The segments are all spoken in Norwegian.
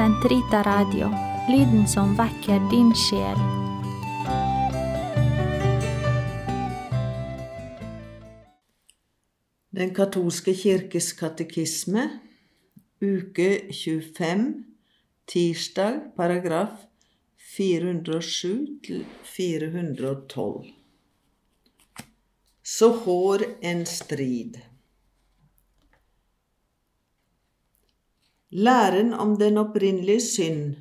Sentrita Radio, lyden som vekker din sjel. Den katolske kirkes katekisme, uke 25, tirsdag, paragraf 407 til 412. Så hår en strid. Læren om den opprinnelige synd,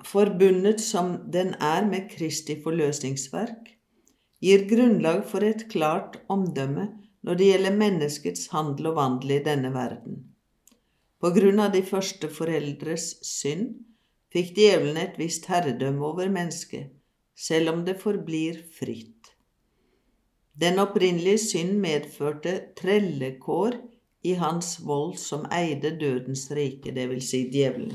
forbundet som den er med Kristi forløsningsverk, gir grunnlag for et klart omdømme når det gjelder menneskets handel og vandel i denne verden. På grunn av de første foreldres synd fikk djevelen et visst herredømme over mennesket, selv om det forblir fritt. Den opprinnelige synd medførte trellekår i hans vold som eide dødens rike, vil si djevelen.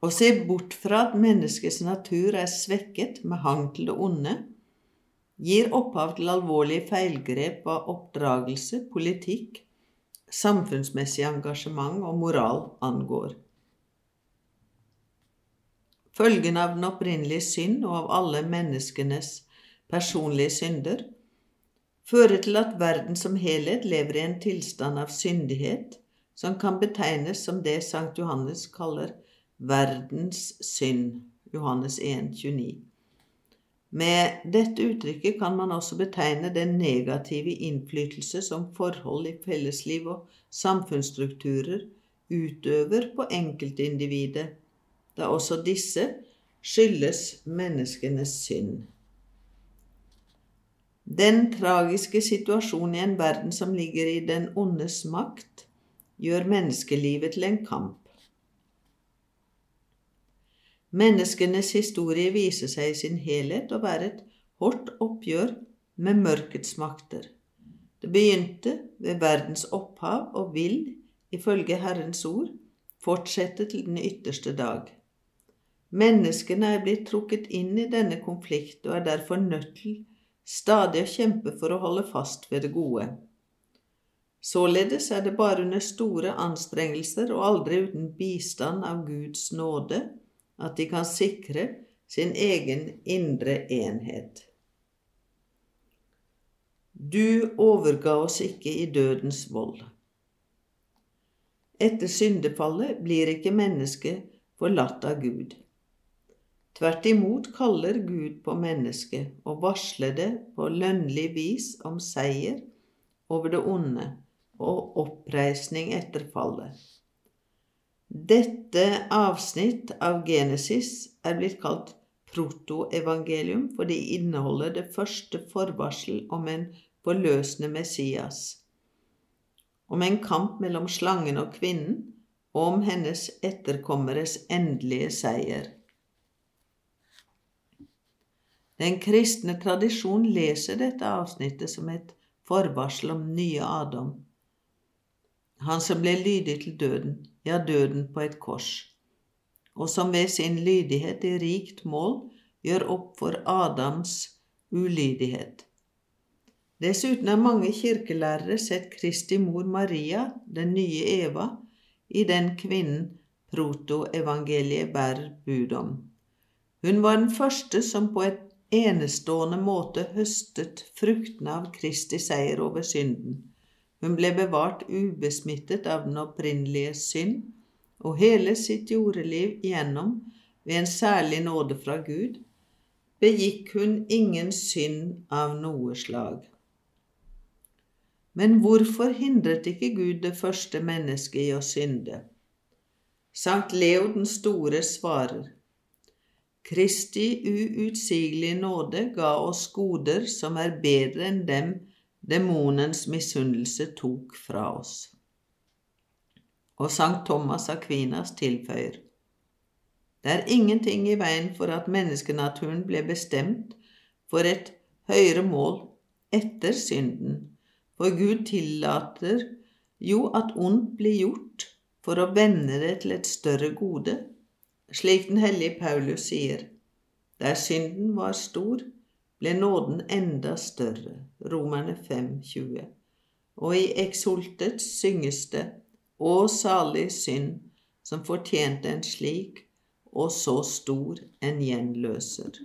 Å se bort fra at menneskets natur er svekket med hang til det onde, gir opphav til alvorlige feilgrep hva oppdragelse, politikk, samfunnsmessig engasjement og moral angår. Følgen av den opprinnelige synd og av alle menneskenes personlige synder fører til at verden som helhet lever i en tilstand av syndighet som kan betegnes som det Sankt Johannes kaller verdens synd. Johannes 1, 29. Med dette uttrykket kan man også betegne den negative innflytelse som forhold i fellesliv og samfunnsstrukturer utøver på enkeltindividet, da også disse skyldes menneskenes synd. Den tragiske situasjonen i en verden som ligger i den ondes makt, gjør menneskelivet til en kamp. Menneskenes historie viser seg i sin helhet å være et hardt oppgjør med mørkets makter. Det begynte ved verdens opphav og vil, ifølge Herrens ord, fortsette til den ytterste dag. Menneskene er blitt trukket inn i denne konflikt og er derfor nødt til stadig å kjempe for å holde fast ved det gode. Således er det bare under store anstrengelser og aldri uten bistand av Guds nåde at de kan sikre sin egen indre enhet. Du overga oss ikke i dødens vold. Etter syndefallet blir ikke mennesket forlatt av Gud. Tvert imot kaller Gud på mennesket og varsler det på lønnlig vis om seier over det onde og oppreisning etter fallet. Dette avsnitt av Genesis er blitt kalt protoevangelium, fordi det inneholder det første forvarsel om en forløsende Messias, om en kamp mellom slangen og kvinnen, og om hennes etterkommeres endelige seier. Den kristne tradisjon leser dette avsnittet som et forvarsel om nye Adam, han som ble lydig til døden, ja, døden på et kors, og som ved sin lydighet i rikt mål gjør opp for Adams ulydighet. Dessuten har mange kirkelærere sett Kristi mor Maria, den nye Eva, i den kvinnen protoevangeliet bærer bud om. Hun var den første som på et enestående måte høstet fruktene av Kristi seier over synden hun ble bevart ubesmittet av den opprinnelige synd, og hele sitt jordeliv igjennom, ved en særlig nåde fra Gud, begikk hun ingen synd av noe slag. Men hvorfor hindret ikke Gud det første mennesket i å synde? Sankt Leo den store svarer, Kristi uutsigelige nåde ga oss goder som er bedre enn dem demonens misunnelse tok fra oss. Og Sankt Thomas Aquinas tilføyer Det er ingenting i veien for at menneskenaturen ble bestemt for et høyere mål etter synden, for Gud tillater jo at ondt blir gjort for å vende det til et større gode, slik den hellige Paulus sier, der synden var stor, ble nåden enda større. Romerne 5, 20. Og i eksultet synges det Å salig synd som fortjente en slik og så stor en gjenløser.